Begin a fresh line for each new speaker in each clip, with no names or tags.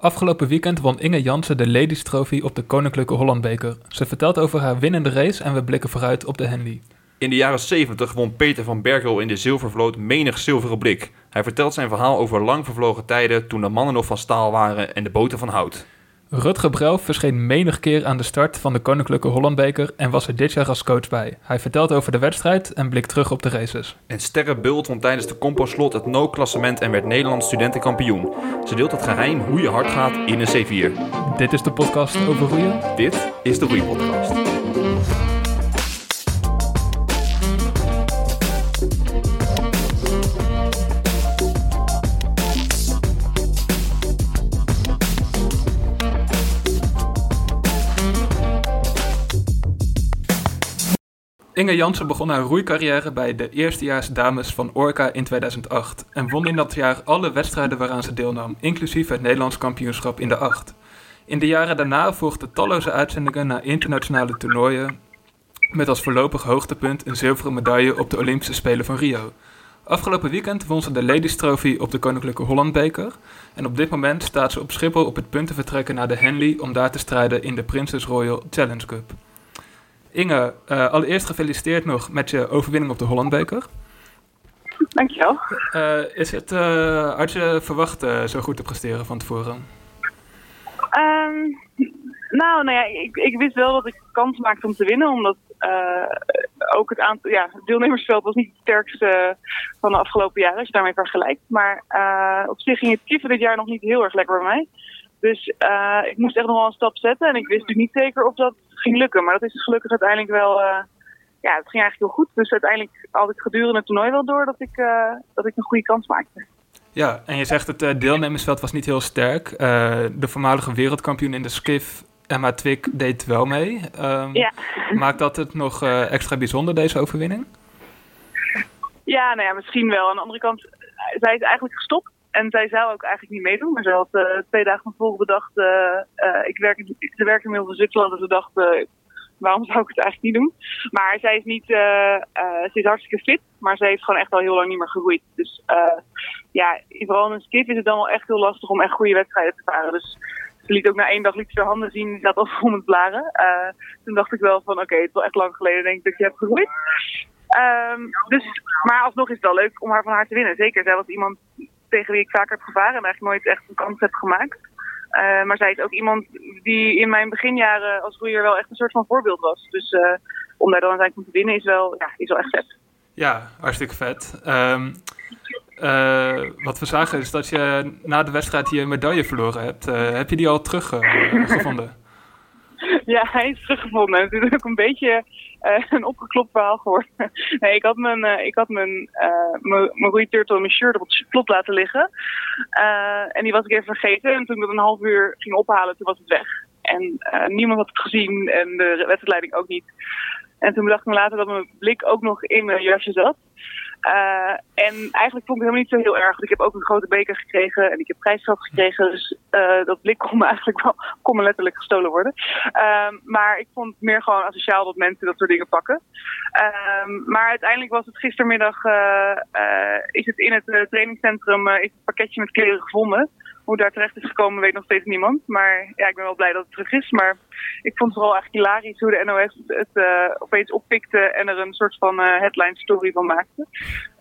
Afgelopen weekend won Inge Jansen de Ladies Trophy op de Koninklijke Hollandbeker. Ze vertelt over haar winnende race en we blikken vooruit op de Henley.
In de jaren 70 won Peter van Berkel in de zilvervloot menig zilveren blik. Hij vertelt zijn verhaal over lang vervlogen tijden toen de mannen nog van staal waren en de boten van hout.
Rutger Brouw verscheen menig keer aan de start van de Koninklijke Hollandbeker en was er dit jaar als coach bij. Hij vertelt over de wedstrijd en blikt terug op de races.
En Sterre Bult won tijdens de Composlot het no-klassement en werd Nederlands studentenkampioen. Ze deelt het geheim hoe je hard gaat in een C4.
Dit is de podcast over roeien.
Dit is de Roeipodcast.
Inge Jansen begon haar roeicarrière bij de eerstejaars dames van Orca in 2008 en won in dat jaar alle wedstrijden waaraan ze deelnam, inclusief het Nederlands kampioenschap in de acht. In de jaren daarna volgden talloze uitzendingen naar internationale toernooien, met als voorlopig hoogtepunt een zilveren medaille op de Olympische Spelen van Rio. Afgelopen weekend won ze de Ladies Trophy op de Koninklijke Hollandbeker en op dit moment staat ze op Schiphol op het punt te vertrekken naar de Henley om daar te strijden in de Princess Royal Challenge Cup. Inge, uh, allereerst gefeliciteerd nog met je overwinning op de Hollandbeker.
Dankjewel.
Uh, is het, uh, had je verwacht zo goed te presteren van tevoren?
Um, nou, nou ja, ik, ik, wist wel dat ik kans maakte om te winnen, omdat ook het aantal, ja, het deelnemersveld was niet het sterkste van de afgelopen jaren, als je daarmee vergelijkt. Maar op zich ging het kieven dit jaar nog niet heel erg lekker bij mij. Dus uh, ik moest echt nog wel een stap zetten. En ik wist natuurlijk niet zeker of dat ging lukken. Maar dat is dus gelukkig uiteindelijk wel. Uh, ja, het ging eigenlijk heel goed. Dus uiteindelijk had ik gedurende het toernooi wel door dat ik, uh, dat ik een goede kans maakte.
Ja, en je zegt het deelnemersveld was niet heel sterk. de voormalige wereldkampioen in de skiff, Emma Twik, deed wel mee. Um, ja. Maakt dat het nog extra bijzonder, deze overwinning?
Ja, nou ja, misschien wel. Aan de andere kant, zij is eigenlijk gestopt. En zij zou ook eigenlijk niet meedoen. Maar ze had uh, twee dagen van tevoren bedacht, uh, ik werk, ze werkt inmiddels in Zwitserland. En ze dacht, waarom zou ik het eigenlijk niet doen? Maar zij is niet, ze is hartstikke fit. Maar ze heeft gewoon echt al heel lang niet meer gegroeid. Dus ja, vooral in een skip is het dan wel echt heel lastig om echt goede wedstrijden te varen. Dus ze liet ook na één dag liet ze haar handen zien. Die zat al om het blaren. toen dacht ik wel van, oké, het is wel echt lang geleden denk ik dat je hebt gegroeid. Um, dus, maar alsnog is het wel leuk om haar van haar te winnen. Zeker, zij was iemand tegen wie ik vaker heb gevaren en eigenlijk nooit echt een kans heb gemaakt. Uh, maar zij is ook iemand die in mijn beginjaren als roeier wel echt een soort van voorbeeld was. Dus uh, om daar dan uiteindelijk te winnen is wel, ja, is wel echt vet.
Ja, hartstikke vet. Um, uh, wat we zagen is dat je na de wedstrijd je medaille verloren hebt. heb je die al teruggevonden?
ja, hij is teruggevonden. Het is ook een beetje uh, een opgeklopt verhaal geworden. nee, ik had mijn, uh, ik had mijn, uh, mijn Roy Turtle, mijn shirt op het slot laten liggen. en die was ik even vergeten. En toen ik het een half uur ging ophalen, toen was het weg. En niemand had het gezien en de wedstrijdleiding ook niet. En toen bedacht ik me later dat mijn blik ook nog in mijn jasje zat. Uh, en eigenlijk vond ik het helemaal niet zo heel erg. Want ik heb ook een grote beker gekregen en ik heb prijsgeld gekregen. Dus uh, dat blik kon me eigenlijk wel kon me letterlijk gestolen worden. Uh, maar ik vond het meer gewoon asociaal dat mensen dat soort dingen pakken. Ehm, maar uiteindelijk was het gistermiddag, uh, is het in het trainingscentrum is het pakketje met kleren gevonden. Hoe daar terecht is gekomen weet nog steeds niemand. Maar ja, ik ben wel blij dat het terug is. Maar ik vond het vooral eigenlijk hilarisch hoe de NOS het uh, opeens oppikte en er een soort van uh, headline story van maakte.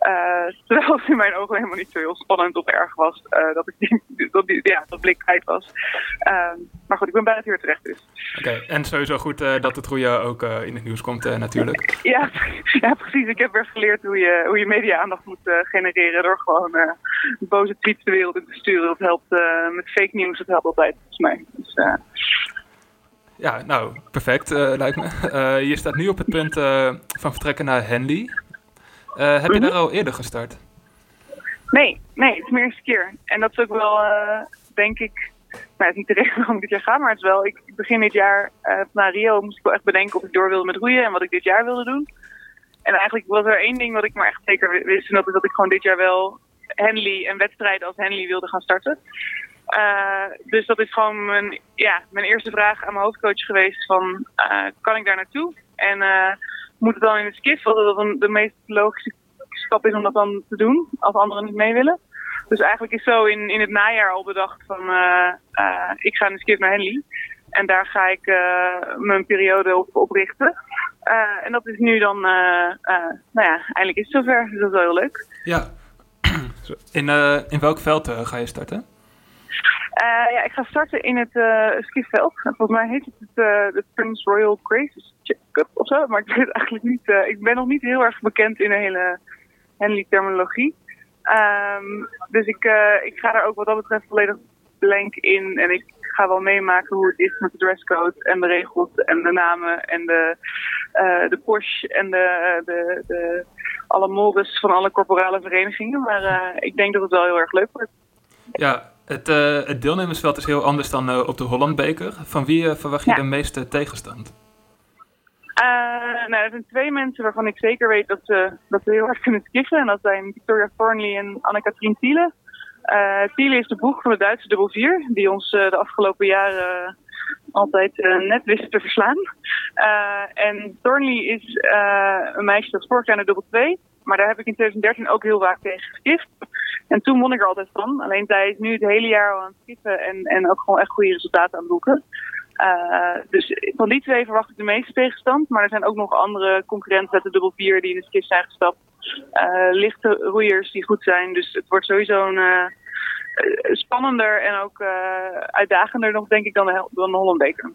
Uh, terwijl het in mijn ogen helemaal niet zo heel spannend of erg was dat ik die, dat, die, ja, dat blik kwijt was. Ehm, maar goed, ik ben blij dat het weer terecht is.
Oké, okay, en sowieso goed dat het roeien ook in het nieuws komt natuurlijk.
ja, ja, precies. Ik heb weer geleerd hoe je, hoe je media-aandacht moet genereren door gewoon boze tweets de wereld in te sturen. Dat helpt met fake news, dat helpt altijd volgens mij. Dus,
ja, nou, perfect uh, lijkt me. Uh, je staat nu op het punt uh, van vertrekken naar Henley. heb je -hmm. daar al eerder gestart?
Nee, nee, het is mijn eerste keer. En dat is ook wel, denk ik, nou, het is niet de reden waarom ik dit jaar ga, maar het is wel, ik begin dit jaar naar Rio moest ik wel echt bedenken of ik door wilde met roeien en wat ik dit jaar wilde doen. En eigenlijk was er één ding wat ik maar echt zeker wist, en dat is dat ik gewoon dit jaar wel Henley en wedstrijden als Henley wilde gaan starten. Uh, dus dat is gewoon mijn, ja, mijn eerste vraag aan mijn hoofdcoach geweest van, uh, kan ik daar naartoe? En uh, moet het dan in de skif, wat de meest logische stap is om dat dan te doen, als anderen niet mee willen. Dus eigenlijk is zo in, in het najaar al bedacht van ik ga een skip naar Henley. En daar ga ik mijn periode op, op richten. en dat is nu dan, nou ja, eindelijk is het zover. Dus dat is wel heel leuk.
Ja. In, in welk veld ga je starten?
Uh, ja, ik ga starten in het skiveld. Volgens mij heet het het, de Prince Royal Grace Cup of zo. Maar ik weet eigenlijk niet. ik ben nog niet heel erg bekend in de hele Henley-terminologie. Um, dus ik, ik ga daar ook wat dat betreft volledig blank in. En ik ga wel meemaken hoe het is met de dresscode en de regels en de namen en de, de Porsche en de, de, de alle mores van alle corporale verenigingen. Maar ik denk dat het wel heel erg leuk wordt.
Ja, het, uh, het deelnemersveld is heel anders dan uh, op de Hollandbeker. Van wie uh, verwacht je ja. de meeste tegenstand?
nou, er zijn twee mensen waarvan ik zeker weet dat ze, dat ze heel hard kunnen skiffen. En dat zijn Victoria Thornley en Anne-Katrien Thiele. Thiele is de boeg van de Duitse dubbel 4, die ons de afgelopen jaren altijd net wisten te verslaan. en Thornley is een meisje dat vorig jaar naar dubbel 2. Maar daar heb ik in 2013 ook heel vaak tegen geskift. En toen won ik er altijd van. Alleen zij is nu het hele jaar al aan het skippen en, en ook gewoon echt goede resultaten aan boeken. Uh, dus van die twee verwacht ik de meeste tegenstand. Maar er zijn ook nog andere concurrenten uit de dubbel 4 die in de skif zijn gestapt. Uh, lichte roeiers die goed zijn. Dus het wordt sowieso een, uh, spannender en ook uitdagender nog, denk ik, dan de, dan de Hollandbeker.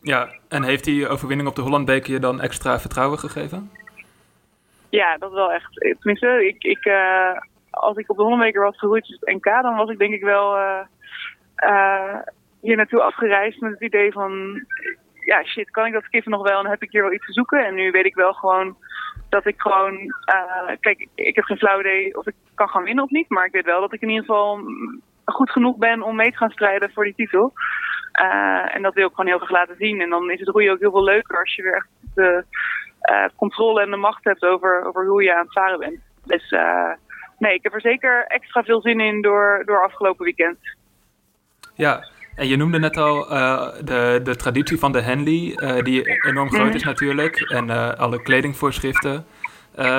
Ja, en heeft die overwinning op de Hollandbeker je dan extra vertrouwen gegeven?
Ja, dat wel echt. Tenminste, ik, ik, als ik op de Hollandweker was geroeid dus het NK, dan was ik denk ik wel uh, uh, hier naartoe afgereisd met het idee van, ja shit, kan ik dat skiffen nog wel en heb ik hier wel iets te zoeken? En nu weet ik wel gewoon dat ik gewoon, uh, kijk, ik heb geen flauw idee of ik kan gaan winnen of niet, maar ik weet wel dat ik in ieder geval goed genoeg ben om mee te gaan strijden voor die titel. en dat wil ik gewoon heel graag laten zien. En dan is het roeien ook heel veel leuker als je weer echt de controle en de macht hebt over, over hoe je aan het varen bent. Dus nee, ik heb er zeker extra veel zin in door, door afgelopen weekend.
Ja, en je noemde net al uh, de, de traditie van de Henley, uh, die enorm groot mm. is natuurlijk, en uh, alle kledingvoorschriften.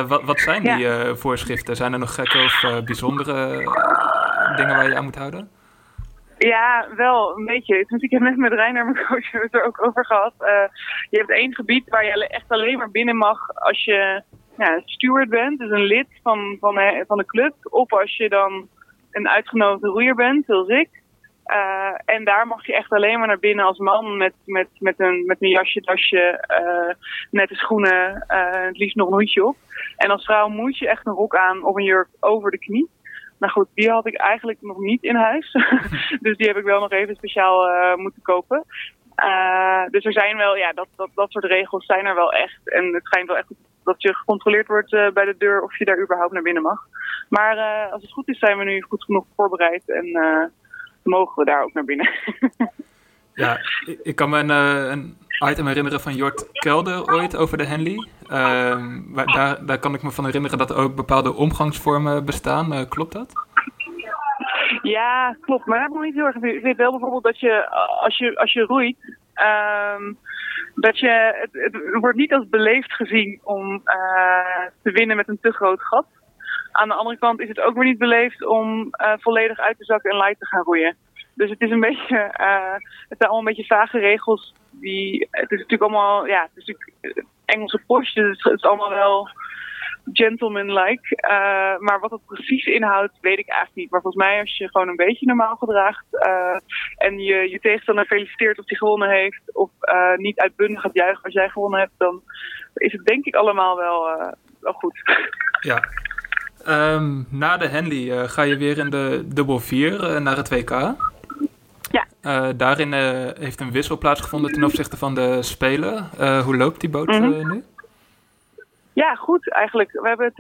wat, wat zijn die voorschriften? Zijn er nog gekke of bijzondere dingen waar je aan moet houden?
Ja, wel een beetje. Ik heb net met Reiner, mijn coach, het er ook over gehad. je hebt één gebied waar je echt alleen maar binnen mag als je ja, steward bent, dus een lid van, van, van de club. Of als je dan een uitgenodigde roeier bent, zoals ik. Uh, en daar mag je echt alleen maar naar binnen als man met, met, met, een, met een jasje, dasje, uh, nette schoenen, uh, het liefst nog een hoedje op. En als vrouw moet je echt een rok aan of een jurk over de knie. Nou goed, die had ik eigenlijk nog niet in huis. dus die heb ik wel nog even speciaal moeten kopen. dus er zijn wel, ja, dat, dat, dat soort regels zijn er wel echt. En het schijnt wel echt dat je gecontroleerd wordt bij de deur of je daar überhaupt naar binnen mag. Maar als het goed is, zijn we nu goed genoeg voorbereid en mogen we daar ook naar binnen.
ja, ik, kan me een, een, item herinneren van Jort Kelder ooit over de Henley. Ehm, daar, daar kan ik me van herinneren dat er ook bepaalde omgangsvormen bestaan. klopt dat?
Ja, klopt. Maar dat nog niet heel erg. Ik weet wel bijvoorbeeld dat je als je, als je roeit. Um, dat je, het, het, wordt niet als beleefd gezien om uh, te winnen met een te groot gat. Aan de andere kant is het ook weer niet beleefd om uh, volledig uit te zakken en light te gaan roeien. Dus het is een beetje, uh, het zijn allemaal een beetje vage regels. Die, het is natuurlijk allemaal, ja, het is natuurlijk Engelse post, dus het is allemaal wel gentleman-like. Uh, maar wat het precies inhoudt, weet ik eigenlijk niet. Maar volgens mij, als je gewoon een beetje normaal gedraagt en je je tegenstander feliciteert of hij gewonnen heeft, of niet uitbundig gaat juichen als jij gewonnen hebt, dan is het denk ik allemaal wel, wel goed.
Ja. Um, na de Henley ga je weer in de dubbel 4 naar het WK.
Ja.
daarin heeft een wissel plaatsgevonden ten opzichte van de Spelen. hoe loopt die boot mm -hmm. nu?
Ja, goed eigenlijk. We hebben, het,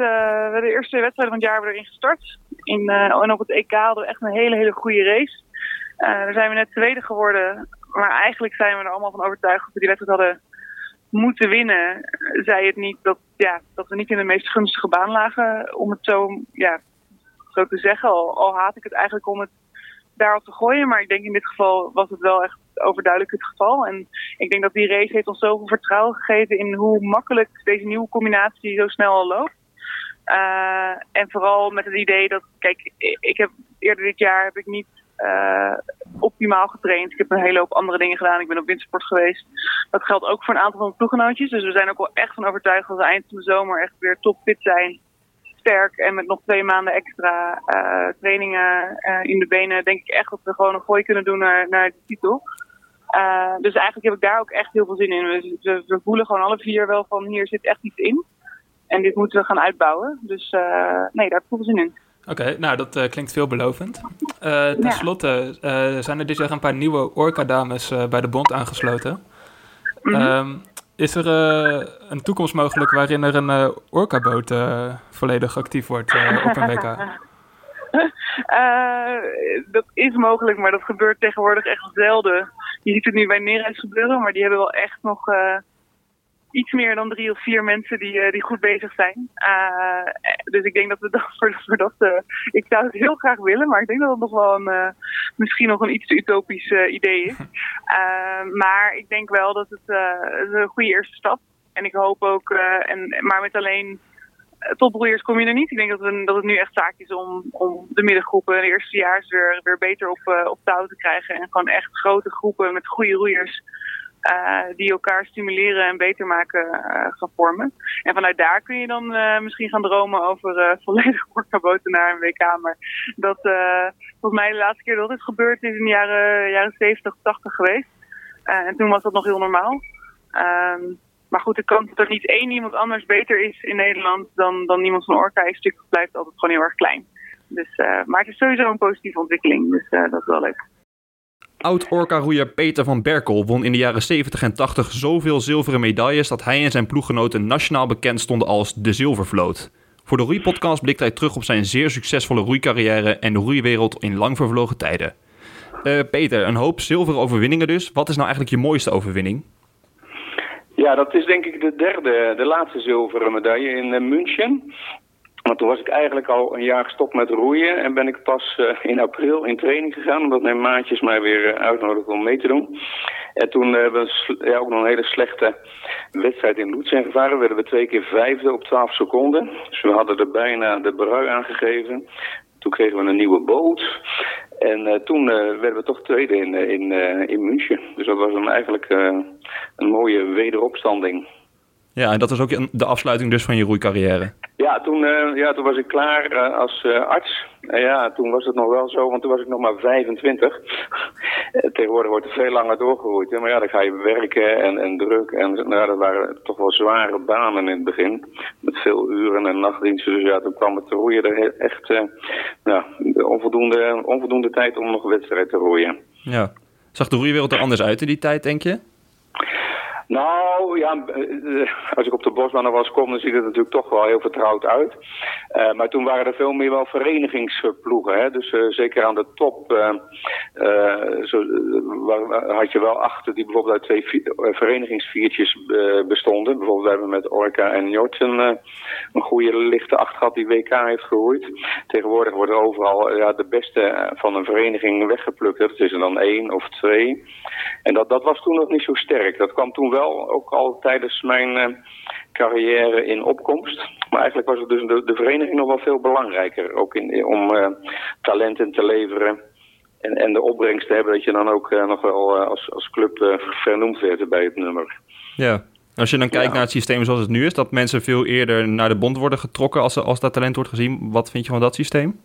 de eerste wedstrijd van het jaar erin gestart. In, en op het EK hadden we echt een hele, hele goede race. Daar zijn we net tweede geworden. Maar eigenlijk zijn we er allemaal van overtuigd dat we die wedstrijd hadden moeten winnen. Zei het niet dat, ja, dat we niet in de meest gunstige baan lagen. Om het zo, ja, zo te zeggen. Al, haat ik het eigenlijk om het daarop te gooien. Maar ik denk in dit geval was het wel echt overduidelijk het geval. En ik denk dat die race heeft ons zoveel vertrouwen gegeven in hoe makkelijk deze nieuwe combinatie zo snel al loopt. Uh, en vooral met het idee dat, kijk, ik heb eerder dit jaar heb ik niet optimaal getraind. Ik heb een hele hoop andere dingen gedaan. Ik ben op wintersport geweest. Dat geldt ook voor een aantal van de ploeggenootjes. Dus we zijn ook wel echt van overtuigd dat we eind van de zomer echt weer topfit zijn. Sterk en met nog twee maanden extra uh, trainingen in de benen denk ik echt dat we gewoon een gooi kunnen doen naar, de titel. Dus eigenlijk heb ik daar ook echt heel veel zin in. We, we, we, voelen gewoon alle vier wel van hier zit echt iets in. En dit moeten we gaan uitbouwen. Dus nee, daar heb ik veel zin in.
Oké, okay, nou dat uh, klinkt veelbelovend. Ten ja. slotte zijn er dit jaar een paar nieuwe Orca-dames bij de bond aangesloten. Mm -hmm. is er een toekomst mogelijk waarin er een Orca-boot volledig actief wordt op een WK?
Uh, dat is mogelijk, maar dat gebeurt tegenwoordig echt zelden. Je ziet het nu bij Nereis gebeuren, maar die hebben wel echt nog uh, iets meer dan drie of vier mensen die, uh, die goed bezig zijn. dus ik denk dat we dat voor, voor dat. ik zou het heel graag willen, maar ik denk dat het nog wel een, misschien nog een iets te utopisch idee is. maar ik denk wel dat het, het een goede eerste stap. En ik hoop ook, en, maar met alleen topbroeiers kom je er niet. Ik denk dat, we, dat het nu echt zaak is om, om de middengroepen de eerstejaars weer, weer beter op, op touw te krijgen. En gewoon echt grote groepen met goede roeiers uh, die elkaar stimuleren en beter maken uh, gaan vormen. En vanuit daar kun je dan misschien gaan dromen over volledig orkaboten naar een WK. Maar dat volgens mij de laatste keer dat dit gebeurd is in de jaren, jaren 70, 80 geweest. en toen was dat nog heel normaal. Um, maar goed, de kans dat er niet één iemand anders beter is in Nederland dan, dan iemand van Orca is stuk blijft altijd gewoon heel erg klein. Dus, maar het is sowieso een positieve ontwikkeling, dus dat is wel leuk.
Oud-Orca-roeier Peter van Berkel won in de jaren 70 en 80 zoveel zilveren medailles dat hij en zijn ploeggenoten nationaal bekend stonden als de Zilvervloot. Voor de Roeipodcast blikt hij terug op zijn zeer succesvolle roeicarrière en de roeiwereld in lang vervlogen tijden. Uh, Peter, een hoop zilveren overwinningen dus. Wat is nou eigenlijk je mooiste overwinning?
Ja, dat is denk ik de derde, de laatste zilveren medaille in uh, München. Want toen was ik eigenlijk al een jaar gestopt met roeien en ben ik pas uh, in april in training gegaan, omdat mijn maatjes mij weer uh, uitnodigden om mee te doen. En toen hebben we ja, ook nog een hele slechte wedstrijd in Lutsen gevaren. werden we twee keer vijfde op 12 seconden. Dus we hadden er bijna de brui aangegeven. Toen kregen we een nieuwe boot. En toen werden we toch tweede in, in, in München. Dus dat was dan eigenlijk een mooie wederopstanding.
Ja, en dat was ook de afsluiting dus van je roeicarrière.
Ja, toen, uh, ja, toen was ik klaar uh, als uh, arts. En ja, toen was het nog wel zo, want toen was ik nog maar 25. Tegenwoordig wordt er veel langer doorgeroeid. Hè? Maar ja, dan ga je werken en, en druk. En nou, dat waren toch wel zware banen in het begin. Met veel uren en nachtdiensten. Dus ja, toen kwam het te roeien er echt nou, onvoldoende, onvoldoende tijd om nog een wedstrijd te roeien.
Ja. Zag de roeiwereld er anders uit in die tijd, denk je?
Nou, ja, eh, als ik op de bosbanen was kom, dan ziet het natuurlijk toch wel heel vertrouwd uit. Uh, maar toen waren er veel meer wel verenigingsploegen. Hè? Dus zeker aan de top zo, had je wel achter die bijvoorbeeld uit twee verenigingsviertjes bestonden. Bijvoorbeeld hebben we met Orca en Jortsen een goede lichte acht gehad die WK heeft geroeid. Tegenwoordig worden overal ja, de beste van een vereniging weggeplukt. Dat is er dan één of twee. En dat, dat was toen nog niet zo sterk. Dat kwam toen wel ook al tijdens mijn uh, carrière in opkomst. Maar eigenlijk was het dus de, de vereniging nog wel veel belangrijker. Ook in, om uh, talenten te leveren. En, en de opbrengst te hebben dat je dan ook uh, nog wel als, als club vernoemd werd bij het nummer.
Ja, als je dan kijkt ja. naar het systeem zoals het nu is, dat mensen veel eerder naar de bond worden getrokken als, als dat talent wordt gezien. Wat vind je van dat systeem?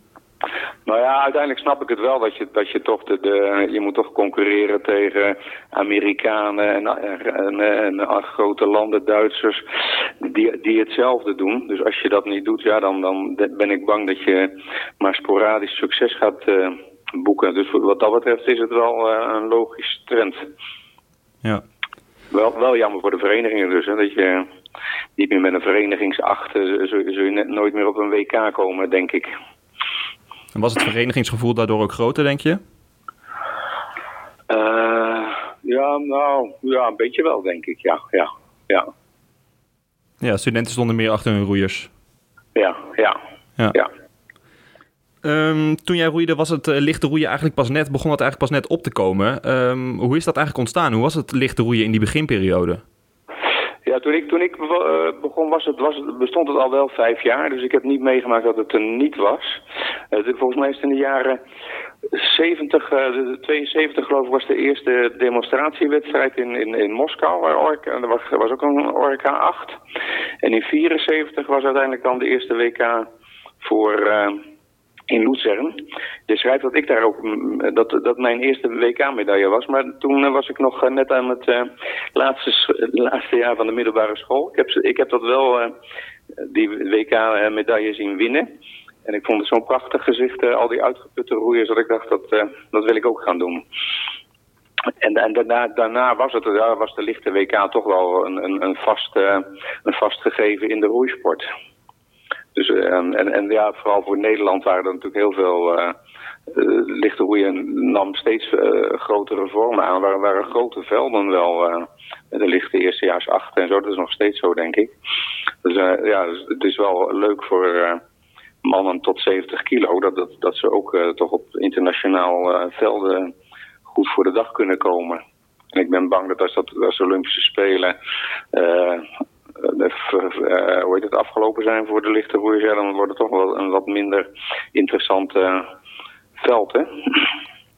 Nou ja, uiteindelijk snap ik het wel dat je, dat je toch de, de je moet toch concurreren tegen Amerikanen en, en, en, en grote landen, Duitsers, die, die hetzelfde doen. Dus als je dat niet doet, ja, dan, dan ben ik bang dat je maar sporadisch succes gaat uh, boeken. Dus wat dat betreft is het wel uh, een logisch trend.
Ja.
Wel, wel jammer voor de verenigingen dus, hè, dat je niet meer met een verenigingsacht, zul, zul je net nooit meer op een WK komen, denk ik.
En was het verenigingsgevoel daardoor ook groter, denk je?
Uh, ja, nou, ja, een beetje wel, denk ik. Ja, ja, ja.
Ja, studenten stonden meer achter hun roeiers.
Ja, ja, ja. ja.
Um, toen jij roeide, was het uh, lichte roeien eigenlijk pas net, begon het eigenlijk pas net op te komen. Um, hoe is dat eigenlijk ontstaan? Hoe was het lichte roeien in die beginperiode?
Ja, toen ik, toen ik uh, begon was het, was bestond het al wel vijf jaar. Dus ik heb niet meegemaakt dat het er niet was. Uh, volgens mij is het in de jaren 70, uh, 72 geloof ik, was de eerste demonstratiewedstrijd in, in, in Moskou. Waar Orca, er was, was ook een Orca 8. En in 74 was uiteindelijk dan de eerste WK voor in Luzern. Je schrijft dat ik daar ook, mm, dat, dat mijn eerste WK-medaille was. Maar toen eh, was ik nog eh, net aan het uh, laatste, laatste jaar van de middelbare school. Ik heb, ik heb dat wel, die WK-medaille zien winnen. En ik vond het zo'n prachtig gezicht, al die uitgeputte roeiers, dat ik dacht, dat, dat wil ik ook gaan doen. En, en daarna, daarna, was, het, daar was de lichte WK toch wel een, een, een, vast, een vast gegeven in de roeisport. Dus, en, en, en ja, vooral voor Nederland waren er natuurlijk heel veel... Uh, lichte roeien nam steeds uh, grotere vormen aan. Er waren, grote velden wel. Uh, de lichte eerstejaars acht en zo. Dat is nog steeds zo, denk ik. Dus ja, dus het is wel leuk voor mannen tot 70 kilo... dat, dat, dat ze ook toch op internationaal velden goed voor de dag kunnen komen. En ik ben bang dat als, dat, als de Olympische Spelen uh, hoe heet het, afgelopen zijn voor de lichte roeiers, dan wordt het toch wel een wat minder interessant veld. Hè?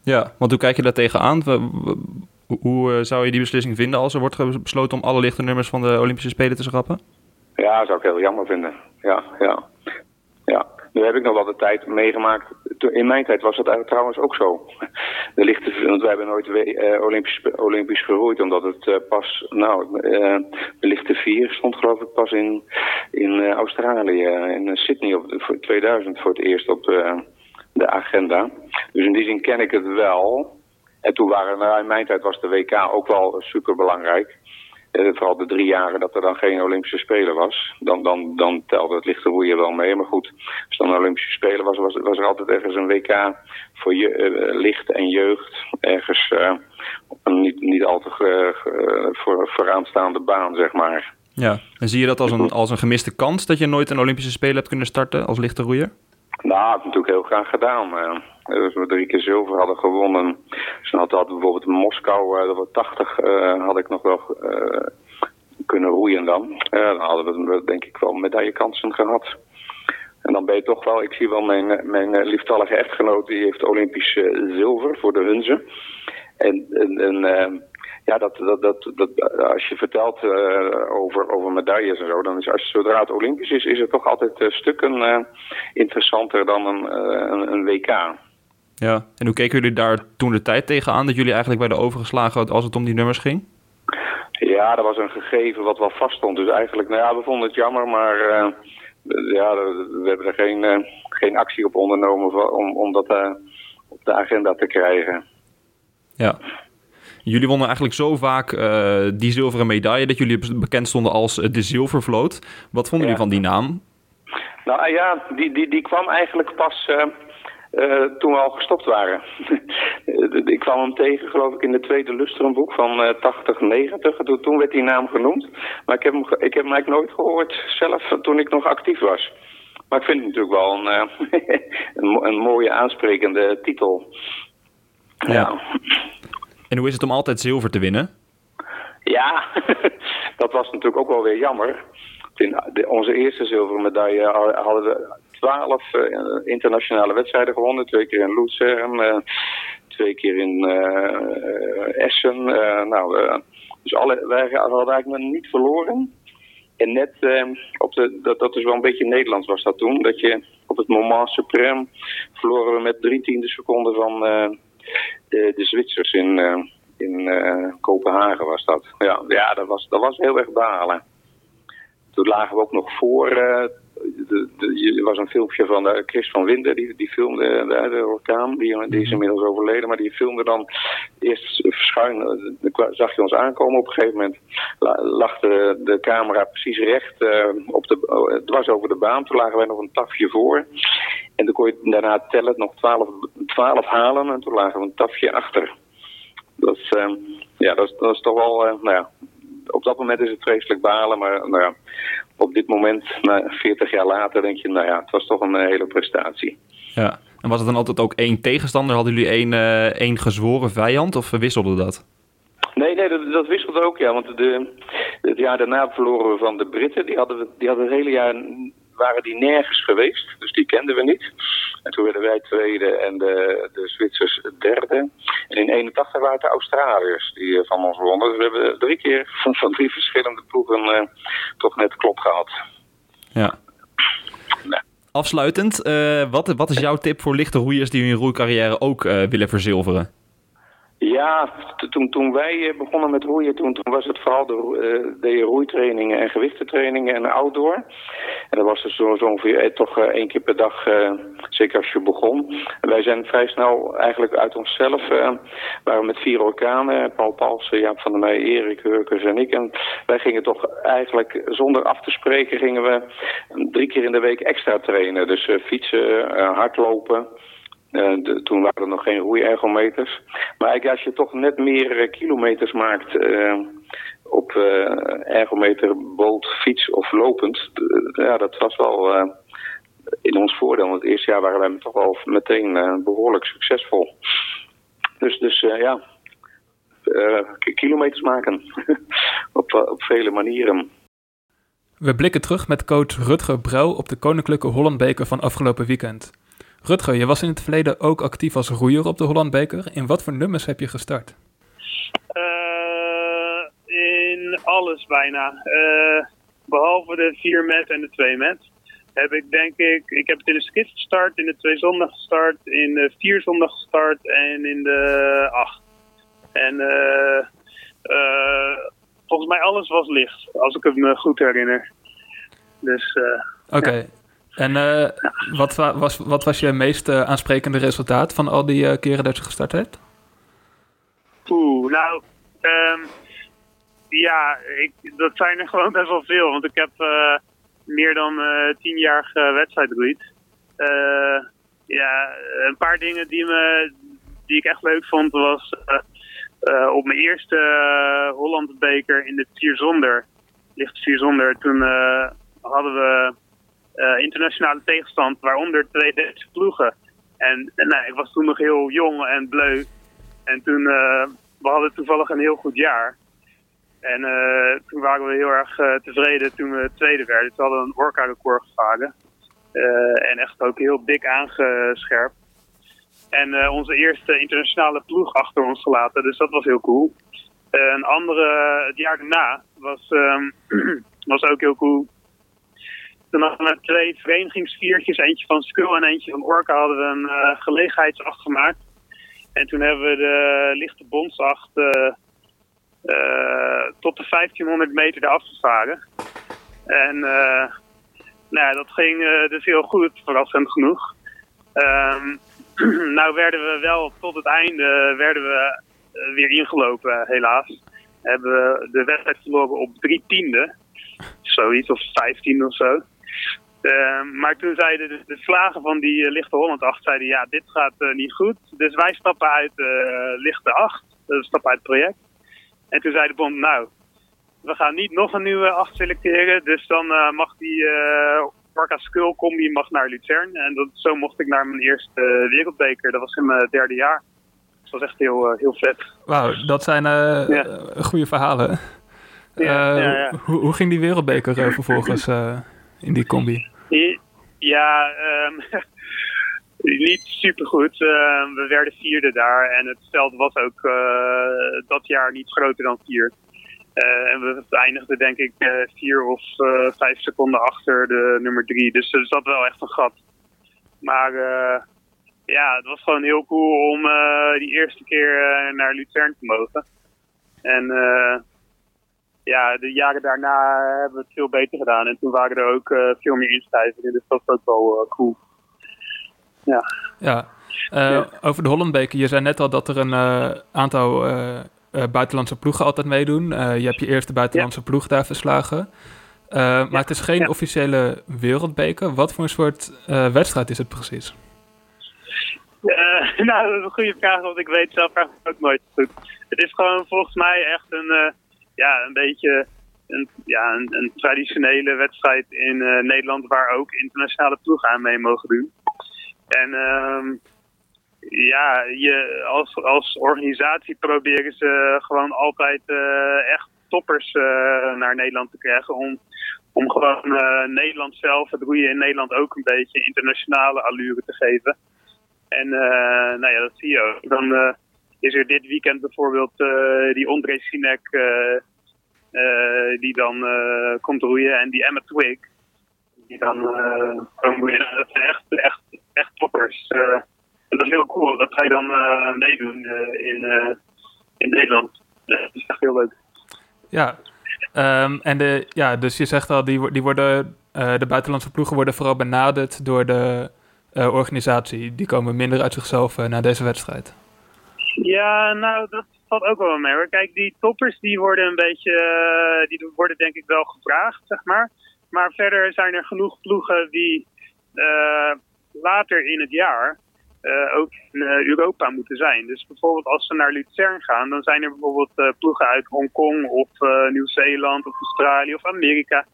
Ja, want hoe kijk je daar tegenaan? Hoe zou je die beslissing vinden als er wordt besloten om alle lichte nummers van de Olympische Spelen te schrappen?
Ja, zou ik heel jammer vinden. Ja, ja. Ja, nu heb ik nog wel de tijd meegemaakt. In mijn tijd was dat trouwens ook zo. De lichte, want wij hebben nooit uh, Olympisch, Olympisch geroeid, omdat het uh, pas, nou, uh, de lichte vier stond geloof ik pas in, in Australië, in Sydney op, voor 2000 voor het eerst op de agenda. Dus in die zin ken ik het wel. En toen waren, nou, in mijn tijd was de WK ook wel super belangrijk. Uh, vooral de drie jaren dat er dan geen Olympische Spelen was. Dan, dan, dan telde het lichte roeien wel mee. Maar goed, als dan Olympische Spelen was, was, was er altijd ergens een WK voor je, uh, licht en jeugd. Ergens uh, niet, niet al te voor, vooraanstaande baan, zeg maar.
Ja, en zie je dat als een, als een gemiste kans dat je nooit een Olympische Spelen hebt kunnen starten als lichte roeier?
Nou, dat heb natuurlijk heel graag gedaan. Dus we drie keer zilver hadden gewonnen. Dus had, had bijvoorbeeld in Moskou, dat was 80, uh, had ik nog wel uh, kunnen roeien dan. dan hadden we denk ik wel medaillekansen gehad. En dan ben je toch wel, ik zie wel mijn, mijn lieftallige echtgenoot, die heeft Olympisch zilver voor de Hunze. En, ja, dat, dat, dat, dat, als je vertelt over, over medailles en zo, dan is als, zodra het Olympisch is, is het toch altijd stukken interessanter dan een, een, WK.
Ja, en hoe keken jullie daar toen de tijd tegenaan dat jullie eigenlijk werden overgeslagen als het om die nummers ging?
Ja, dat was een gegeven wat wel vast stond. Dus eigenlijk, nou ja, we vonden het jammer, maar ja, we hebben er geen, geen actie op ondernomen om, om dat op de agenda te krijgen.
Ja, Jullie wonnen eigenlijk zo vaak die zilveren medaille dat jullie bekend stonden als de Zilvervloot. Wat vonden jullie van die naam?
Nou ja, die, die, die kwam eigenlijk pas uh, uh, toen we al gestopt waren. ik kwam hem tegen, geloof ik, in de tweede Lustrumboek van 80, 90. Toen, toen werd die naam genoemd. Maar ik heb, hem, ik heb hem eigenlijk nooit gehoord zelf toen ik nog actief was. Maar ik vind het natuurlijk wel een, een, een mooie aansprekende titel.
ja. ja. En hoe is het om altijd zilver te winnen?
Ja, dat was natuurlijk ook wel weer jammer. In onze eerste zilveren medaille hadden we twaalf uh, internationale wedstrijden gewonnen. Twee keer in Luzern, uh, twee keer in uh, Essen. nou, dus alle, wij hadden eigenlijk niet verloren. En net, op de, dat, dat is wel een beetje Nederlands was dat toen, dat je op het moment supreme verloren we met drie tiende seconden van de, Zwitsers in, in Kopenhagen was dat. Ja, ja dat, was, dat was heel erg balen. Toen lagen we ook nog voor. De, de, er was een filmpje van uh, Chris van Winden, die, die filmde de, de orkaan. Die, die is mhm. inmiddels overleden, maar die filmde dan eerst verschuin. zag je ons aankomen. Op een gegeven moment lag de, de camera precies recht op de, dwars over de baan. Toen lagen wij nog een tafje voor. En dan kon je daarna tellen, nog twaalf, twaalf halen. En toen lagen we een tafje achter. Dat is, ja, dat is, dat is toch wel, nou ja, op dat moment is het vreselijk balen. Maar nou ja, op dit moment, nou, 40 jaar later, denk je, nou ja, het was toch een uh, hele prestatie.
Ja, en was het dan altijd ook één tegenstander? Hadden jullie één, uh, één gezworen vijand of wisselde dat?
Nee, nee, dat, dat wisselt ook, ja. Want de, het jaar daarna verloren we van de Britten. Die hadden, die hadden het hele jaar waren die nergens geweest. Dus die kenden we niet. En toen werden wij tweede en de, de Zwitsers derde. En in 81 waren het de Australiërs die eh, van ons wonnen. Dus we hebben drie keer van, van drie verschillende ploegen uh, toch net klop gehad.
Ja. Afsluitend, uh, wat, wat is jouw tip voor lichte roeiers die hun roeicarrière ook willen verzilveren?
Ja, toen, toen wij begonnen met roeien, toen, toen was het vooral de, uh, de roeitrainingen en gewichtentrainingen en outdoor. En dat was dus zo, zo ongeveer eh, toch één keer per dag, zeker als je begon. En wij zijn vrij snel eigenlijk uit onszelf, waren met vier orkanen, Paul Palsen, Jaap van der Meij, Erik Hurkers en ik. En wij gingen toch eigenlijk zonder af te spreken, gingen we drie keer in de week extra trainen. Dus fietsen, hardlopen. De, toen waren er nog geen roeiergometers. Maar als je toch net meer kilometers maakt uh, op ergometer, boot, fiets of lopend, ja, dat was wel in ons voordeel. Want het eerste jaar waren wij toch wel meteen behoorlijk succesvol. Dus, dus ja, kilometers maken op, op vele manieren.
We blikken terug met coach Rutger Brouw op de Koninklijke Hollandbeker van afgelopen weekend. Rutger, je was in het verleden ook actief als roeier op de Hollandbeker. In wat voor nummers heb je gestart?
Uh, in alles bijna. Uh, behalve de 4 met en de 2 met. Heb ik denk ik, ik heb het in de skit gestart, in de 2 zondag gestart, in de 4 zondag gestart en in de 8. En uh, volgens mij alles was licht, als ik het me goed herinner. Dus,
Oké, okay. ja. En uh, wat, was, wat was je meest uh, aansprekende resultaat van al die uh, keren dat je gestart hebt?
Oeh, nou, um, ja, ik, dat zijn er gewoon best wel veel. Want ik heb meer dan tien jaar wedstrijdroeid. ja, een paar dingen die, me, die ik echt leuk vond was op mijn eerste Hollandbeker in de vier zonder, licht vier zonder, toen hadden we internationale tegenstand, waaronder twee Duitse ploegen. En, nou, ik was toen nog heel jong en bleu. En toen, uh, we hadden toevallig een heel goed jaar. En uh, toen waren we heel erg tevreden toen we tweede werden. Toen hadden we een Orca-record gevaren. en echt ook heel dik aangescherpt. En onze eerste internationale ploeg achter ons gelaten. Dus dat was heel cool. een andere, het jaar daarna, was, um, was ook heel cool. Toen hadden we twee verenigingsviertjes, eentje van Skull en eentje van Orca, hadden we een uh, gelegenheidsacht gemaakt. En toen hebben we de lichte bondsacht uh, uh, tot de 1500 meter eraf gevaren. En nou ja, dat ging dus heel goed, verrassend genoeg. Um, nou werden we wel tot het einde werden we weer ingelopen, helaas. Hebben we de wedstrijd verloren op drie tiende. Zoiets, of vijftien of zo. Uh, maar toen zeiden de, de slagen van die uh, lichte Holland 8, zeiden ja, dit gaat uh, niet goed. Dus wij stappen uit lichte 8, we stappen uit het project. En toen zei de bond, nou, we gaan niet nog een nieuwe 8 selecteren. Dus dan mag die Orca Skull combi mag naar Luzern. En dat, zo mocht ik naar mijn eerste wereldbeker. Dat was in mijn derde jaar. Dat was echt heel, heel vet.
Wauw, dat zijn ja. goede verhalen. Ja, ja, hoe, hoe, ging die wereldbeker vervolgens in die combi?
Ja, um, niet supergoed. Uh, we werden vierde daar en het veld was ook dat jaar niet groter dan vier. Uh, en we eindigden denk ik uh, vier of vijf seconden achter de nummer drie. Dus er zat wel echt een gat. Maar ja, het was gewoon heel cool om die eerste keer naar Luzern te mogen. En ja, de jaren daarna hebben we het veel beter gedaan. En toen waren er ook uh, veel meer inschrijvingen. Dus dat was ook wel uh, cool. Ja.
Ja. Ja. Over de Hollandbeker. Je zei net al dat er een aantal buitenlandse ploegen altijd meedoen. je hebt je eerste buitenlandse ja. ploeg daar verslagen. maar het is geen officiële wereldbeker. Wat voor een soort wedstrijd is het precies?
nou, dat is een goede vraag, want ik weet zelf eigenlijk ook nooit goed. Het is gewoon volgens mij echt een ja, een beetje een, ja, een, traditionele wedstrijd in uh, Nederland waar ook internationale ploegen aan mee mogen doen. En um, ja, je, als, als organisatie proberen ze gewoon altijd echt toppers naar Nederland te krijgen. Om, om gewoon Nederland zelf, het roeien in Nederland ook een beetje internationale allure te geven. En nou ja, dat zie je ook. Dan is er dit weekend bijvoorbeeld die Ondrej Sinek die dan komt roeien en die Emma Twig die dan komen Dat zijn echt, echt, echt toppers. En dat is heel cool dat zij dan uh, meedoen in, in Nederland. dat is echt heel leuk.
Ja, um, en de, ja, dus je zegt al, die, die worden, de buitenlandse ploegen worden vooral benaderd door de organisatie. Die komen minder uit zichzelf naar deze wedstrijd.
Ja, nou, dat valt ook wel mee. Kijk, die toppers die worden een beetje, die worden denk ik wel gevraagd, zeg maar. Maar verder zijn er genoeg ploegen die later in het jaar uh, ook in Europa moeten zijn. Dus bijvoorbeeld als ze naar Luzern gaan, dan zijn er bijvoorbeeld ploegen uit Hongkong of Nieuw-Zeeland of Australië of Amerika.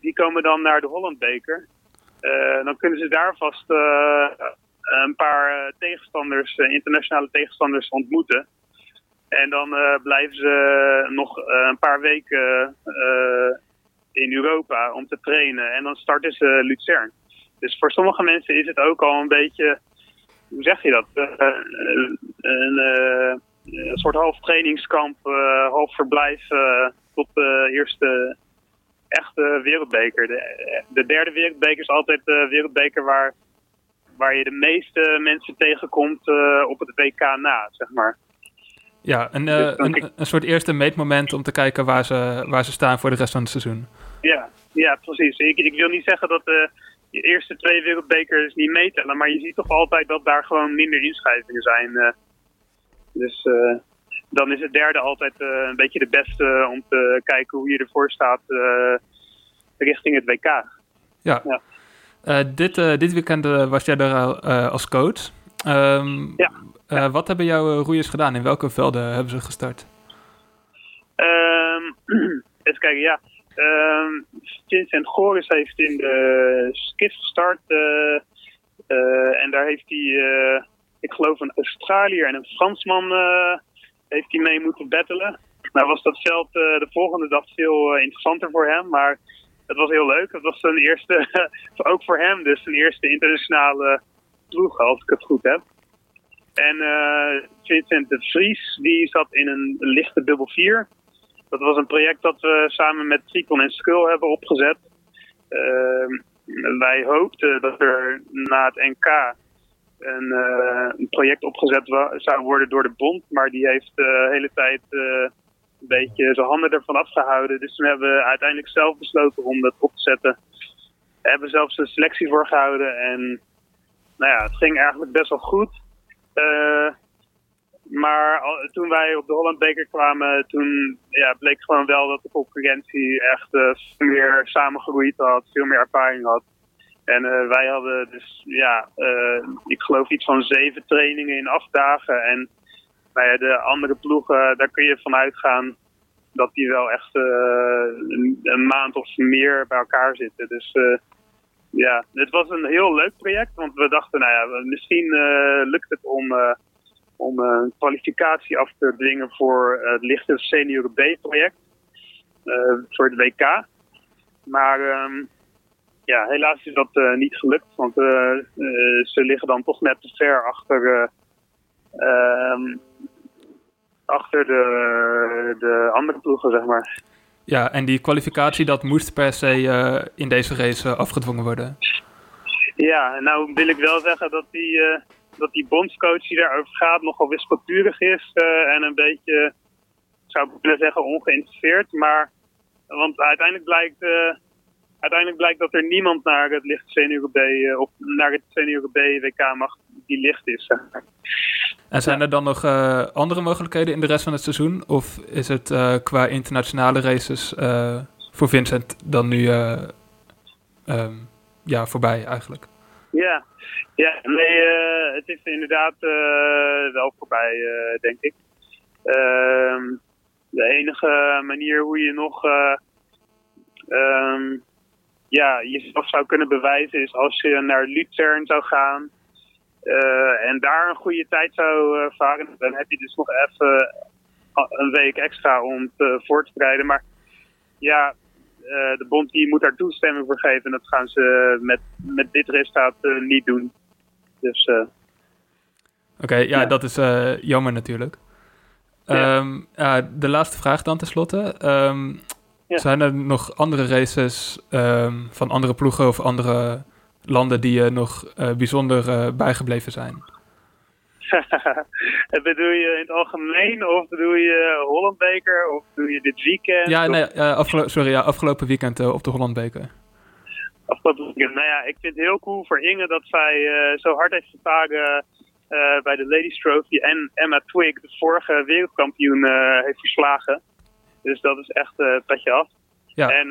Die komen dan naar de Hollandbeker. dan kunnen ze daar vast een paar tegenstanders, internationale tegenstanders ontmoeten. En dan blijven ze nog een paar weken in Europa om te trainen. En dan starten ze Luzern. Dus voor sommige mensen is het ook al een beetje hoe zeg je dat? Een, een, soort half trainingskamp, half verblijf tot de eerste echte wereldbeker. De, de, derde wereldbeker is altijd de wereldbeker waar, waar je de meeste mensen tegenkomt op het WK na, zeg maar.
Ja, een, dus een, een, soort eerste meetmoment om te kijken waar ze, waar ze staan voor de rest van het seizoen.
Ja, ja precies. Ik, ik wil niet zeggen dat je eerste twee wereldbekers niet meetellen. Maar je ziet toch altijd dat daar gewoon minder inschrijvingen zijn. Eh. dus dan is het derde altijd uh, een beetje de beste om te kijken hoe je ervoor staat richting het WK.
Ja. ja. Dit, dit weekend was jij er als coach. Um, ja. wat hebben jouw roeiers gedaan? In welke velden hebben ze gestart?
Um, even kijken, ja. Um, Vincent Goris heeft in de skis gestart. Uh, uh, en daar heeft hij, ik geloof, een Australiër en een Fransman heeft hij mee moeten battelen. Nou was dat veld de volgende dag veel interessanter voor hem, maar het was heel leuk. Het was zijn eerste, ook voor hem dus, zijn eerste internationale ploeg, als ik het goed heb. En Vincent de Vries, die zat in een lichte dubbel 4. Dat was een project dat we samen met Tricon en Skull hebben opgezet. Uh, wij hoopten dat er na het NK een, uh, een project opgezet zou worden door de bond. Maar die heeft de hele tijd een beetje zijn handen ervan afgehouden. Dus toen hebben we uiteindelijk zelf besloten om dat op te zetten. We hebben zelfs een selectie voor gehouden. En nou ja, het ging eigenlijk best wel goed. Uh, maar toen wij op de Hollandbeker kwamen, toen ja, bleek gewoon wel dat de concurrentie echt uh, veel meer samengegroeid had, veel meer ervaring had. En uh, wij hadden dus, ja, ik geloof iets van zeven trainingen in acht dagen. En ja, de andere ploegen, daar kun je vanuit gaan dat die wel echt een, een, maand of meer bij elkaar zitten. Dus ja, het was een heel leuk project, want we dachten, nou ja, misschien lukt het om om eh, een kwalificatie af te dwingen voor het lichte senior B-project. Eh, voor het WK. Maar ehm, ja, helaas is dat eh, niet gelukt. Want ze liggen dan toch net te ver achter, ehm, achter de, de andere ploegen, zeg maar.
Ja, en die kwalificatie, dat moest per se in deze race afgedwongen worden.
Ja, nou wil ik wel zeggen dat die, dat die bondscoach die daarover gaat nogal wispelturig is uh, en een beetje, zou ik kunnen zeggen, ongeïnteresseerd. Maar, want uiteindelijk blijkt, uh, uiteindelijk blijkt dat er niemand naar het licht senior B, uh, of naar het senior B WK mag die licht is.
En zijn er dan nog andere mogelijkheden in de rest van het seizoen? Of is het qua internationale races voor Vincent dan nu um, ja, voorbij eigenlijk?
Ja, ja nee, het is inderdaad wel voorbij, denk ik. Ehm, de enige manier hoe je nog um, ja, jezelf zou kunnen bewijzen is als je naar Luzern zou gaan. En daar een goede tijd zou varen, dan heb je dus nog even een week extra om te voor te bereiden. Maar ja, de bond die moet daar toestemming voor geven. En dat gaan ze met, met dit resultaat niet doen. Dus...
Oké, ja, dat is jammer natuurlijk. Ja. Ehm, de laatste vraag dan tenslotte. Um, Zijn er nog andere races um, van andere ploegen of andere landen die je nog uh, bijzonder uh, bijgebleven zijn?
bedoel je in het algemeen of bedoel je Hollandbeker of bedoel je dit weekend?
Ja, nee, afgelo sorry, ja, afgelopen weekend op de Hollandbeker.
Afgelopen weekend, nou ja, ik vind het heel cool voor Inge dat zij zo hard heeft gevraagd uh, bij de Ladies Trophy en Emma Twig, de vorige wereldkampioen, uh, heeft verslagen. Dus dat is echt uh, petje af. Ja. En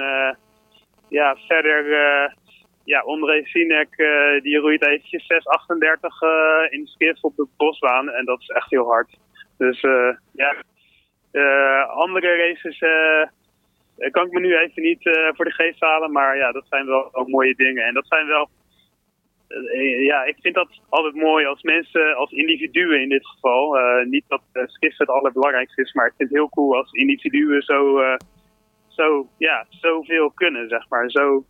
ja, verder, ja, André Sinek, die roeit eventjes 6,38 in de skiff op de bosbaan. En dat is echt heel hard. Dus ja, andere races kan ik me nu even niet voor de geest halen. Maar ja, dat zijn wel ook mooie dingen. En dat zijn wel eh, ja, ik vind dat altijd mooi als mensen, als individuen in dit geval. Uh, niet dat uh, skiffen het allerbelangrijkste is, maar ik vind het heel cool als individuen zo, uh, zo, ja, zoveel kunnen, zeg maar. Zo,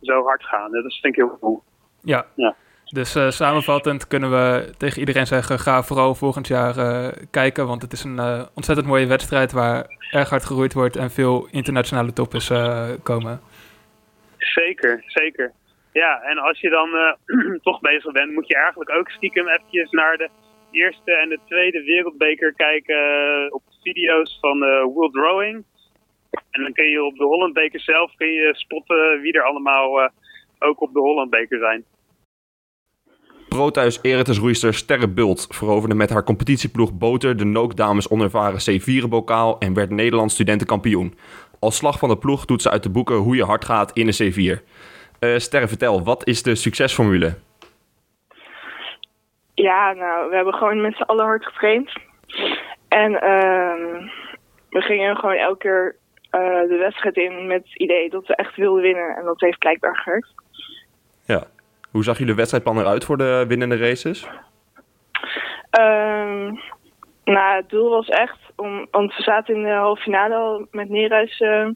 zo hard gaan. Dat vind ik heel cool.
Ja. ja. Dus uh, samenvattend kunnen we tegen iedereen zeggen: ga vooral volgend jaar uh, kijken. Want het is een uh, ontzettend mooie wedstrijd waar erg hard geroeid wordt en veel internationale toppers komen.
Zeker, zeker. Ja, en als je dan toch bezig bent, moet je eigenlijk ook stiekem eventjes naar de eerste en de tweede wereldbeker kijken op video's van World Rowing. En dan kun je op de Hollandbeker zelf kun je spotten wie er allemaal ook op de Hollandbeker zijn.
Roeister Sterre Bult veroverde met haar competitieploeg Boter de Nookdames onervaren C4-bokaal en werd Nederlands studentenkampioen. Als slag van de ploeg doet ze uit de boeken hoe je hard gaat in een C4. Uh, Sterre, vertel, wat is de succesformule?
Ja, nou, we hebben gewoon met z'n allen hard getraind. En uh, we gingen gewoon elke keer de wedstrijd in met het idee dat we echt wilden winnen. En dat heeft blijkbaar gewerkt.
Ja. Hoe zag jullie wedstrijdplan eruit voor de winnende races?
Um, nou, het doel was echt om, want we zaten in de halve finale al met Neerhuis uh,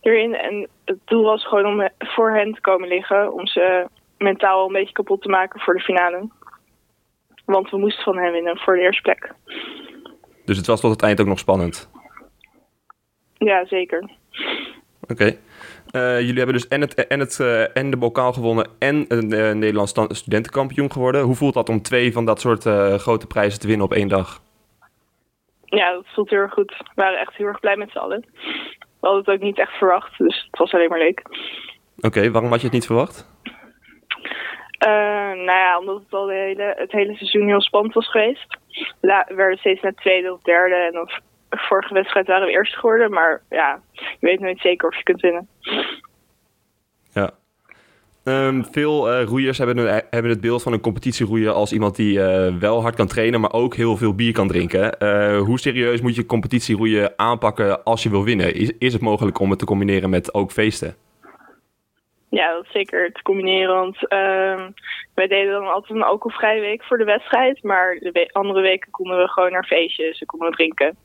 erin. En het doel was gewoon om voor hen te komen liggen. Om ze mentaal een beetje kapot te maken voor de finale. Want we moesten van hen winnen voor de eerste plek.
Dus het was tot het eind ook nog spannend?
Ja, zeker.
Oké. Uh, jullie hebben dus en, het, en, het, uh, en de bokaal gewonnen en een uh, Nederlands studentenkampioen geworden. Hoe voelt dat om twee van dat soort grote prijzen te winnen op één dag?
Ja, dat voelt heel erg goed. We waren echt heel erg blij met z'n allen we hadden het ook niet echt verwacht, dus het was alleen maar leuk.
Oké, waarom had je het niet verwacht?
Nou ja, omdat het al de hele, het hele seizoen heel spannend was geweest. La, we werden steeds naar tweede of derde en dan vorige wedstrijd waren we eerst geworden. Maar ja, je weet nooit zeker of je kunt winnen.
Ja. Um, veel uh, roeiers hebben, hebben, het beeld van een competitieroeier als iemand die uh, wel hard kan trainen, maar ook heel veel bier kan drinken. Hoe serieus moet je competitieroeien aanpakken als je wil winnen? Is, is het mogelijk om het te combineren met ook feesten?
Ja, dat is zeker te combineren. Want ehm, wij deden dan altijd een alcoholvrije week voor de wedstrijd. Maar de we andere weken konden we gewoon naar feestjes en konden we drinken.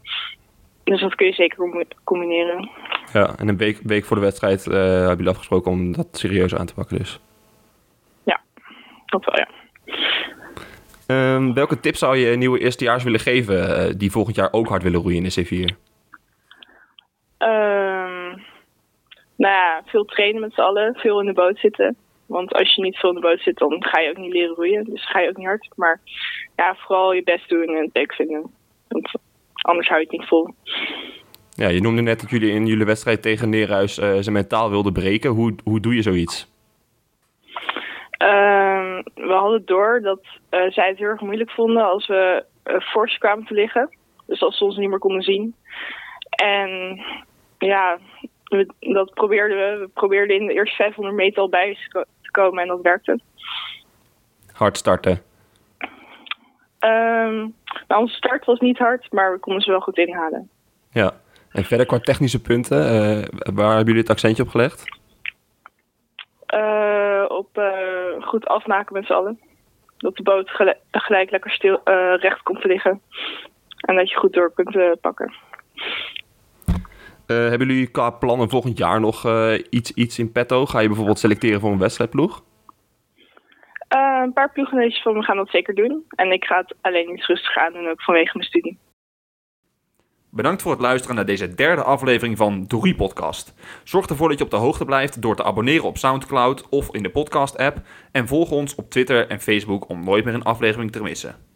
Dus dat kun je zeker combineren.
Ja, en een week, week voor de wedstrijd uh, hebben jullie afgesproken om dat serieus aan te pakken dus?
Ja, dat wel ja.
Um, welke tips zou je nieuwe eerstejaars willen geven uh, die volgend jaar ook hard willen roeien in de C4?
Um, nou ja, veel trainen met z'n allen, veel in de boot zitten. Want als je niet veel in de boot zit, dan ga je ook niet leren roeien. Dus ga je ook niet hard. Maar ja, vooral je best doen en het leuk vinden. Want anders hou je het niet vol.
Ja, je noemde net dat jullie in jullie wedstrijd tegen Neerhuis uh, zijn mentaal wilden breken. Hoe, hoe doe je zoiets?
Uh, we hadden door dat uh, zij het heel erg moeilijk vonden als we uh, fors kwamen te liggen. Dus als ze ons niet meer konden zien. En ja, we, dat probeerden we. We probeerden in de eerste 500 meter al bij te komen en dat werkte.
Hard starten.
Um, nou, onze start was niet hard, maar we konden ze wel goed inhalen.
Ja, en verder qua technische punten, uh, waar hebben jullie het accentje op gelegd?
Uh, op uh, goed afmaken met z'n allen. dat de boot gelijk, gelijk lekker stil, eh, recht komt te liggen. En dat je goed door kunt eh, pakken.
Eh, hebben jullie qua plannen volgend jaar nog eh, iets, iets in petto? Ga je bijvoorbeeld selecteren voor een wedstrijdploeg?
Eh, een paar ploeggenootjes van me gaan dat zeker doen. En ik ga het alleen iets rustig aan doen, ook vanwege mijn studie.
Bedankt voor het luisteren naar deze derde aflevering van Dorie Podcast. Zorg ervoor dat je op de hoogte blijft door te abonneren op SoundCloud of in de podcast-app. En volg ons op Twitter en Facebook om nooit meer een aflevering te missen.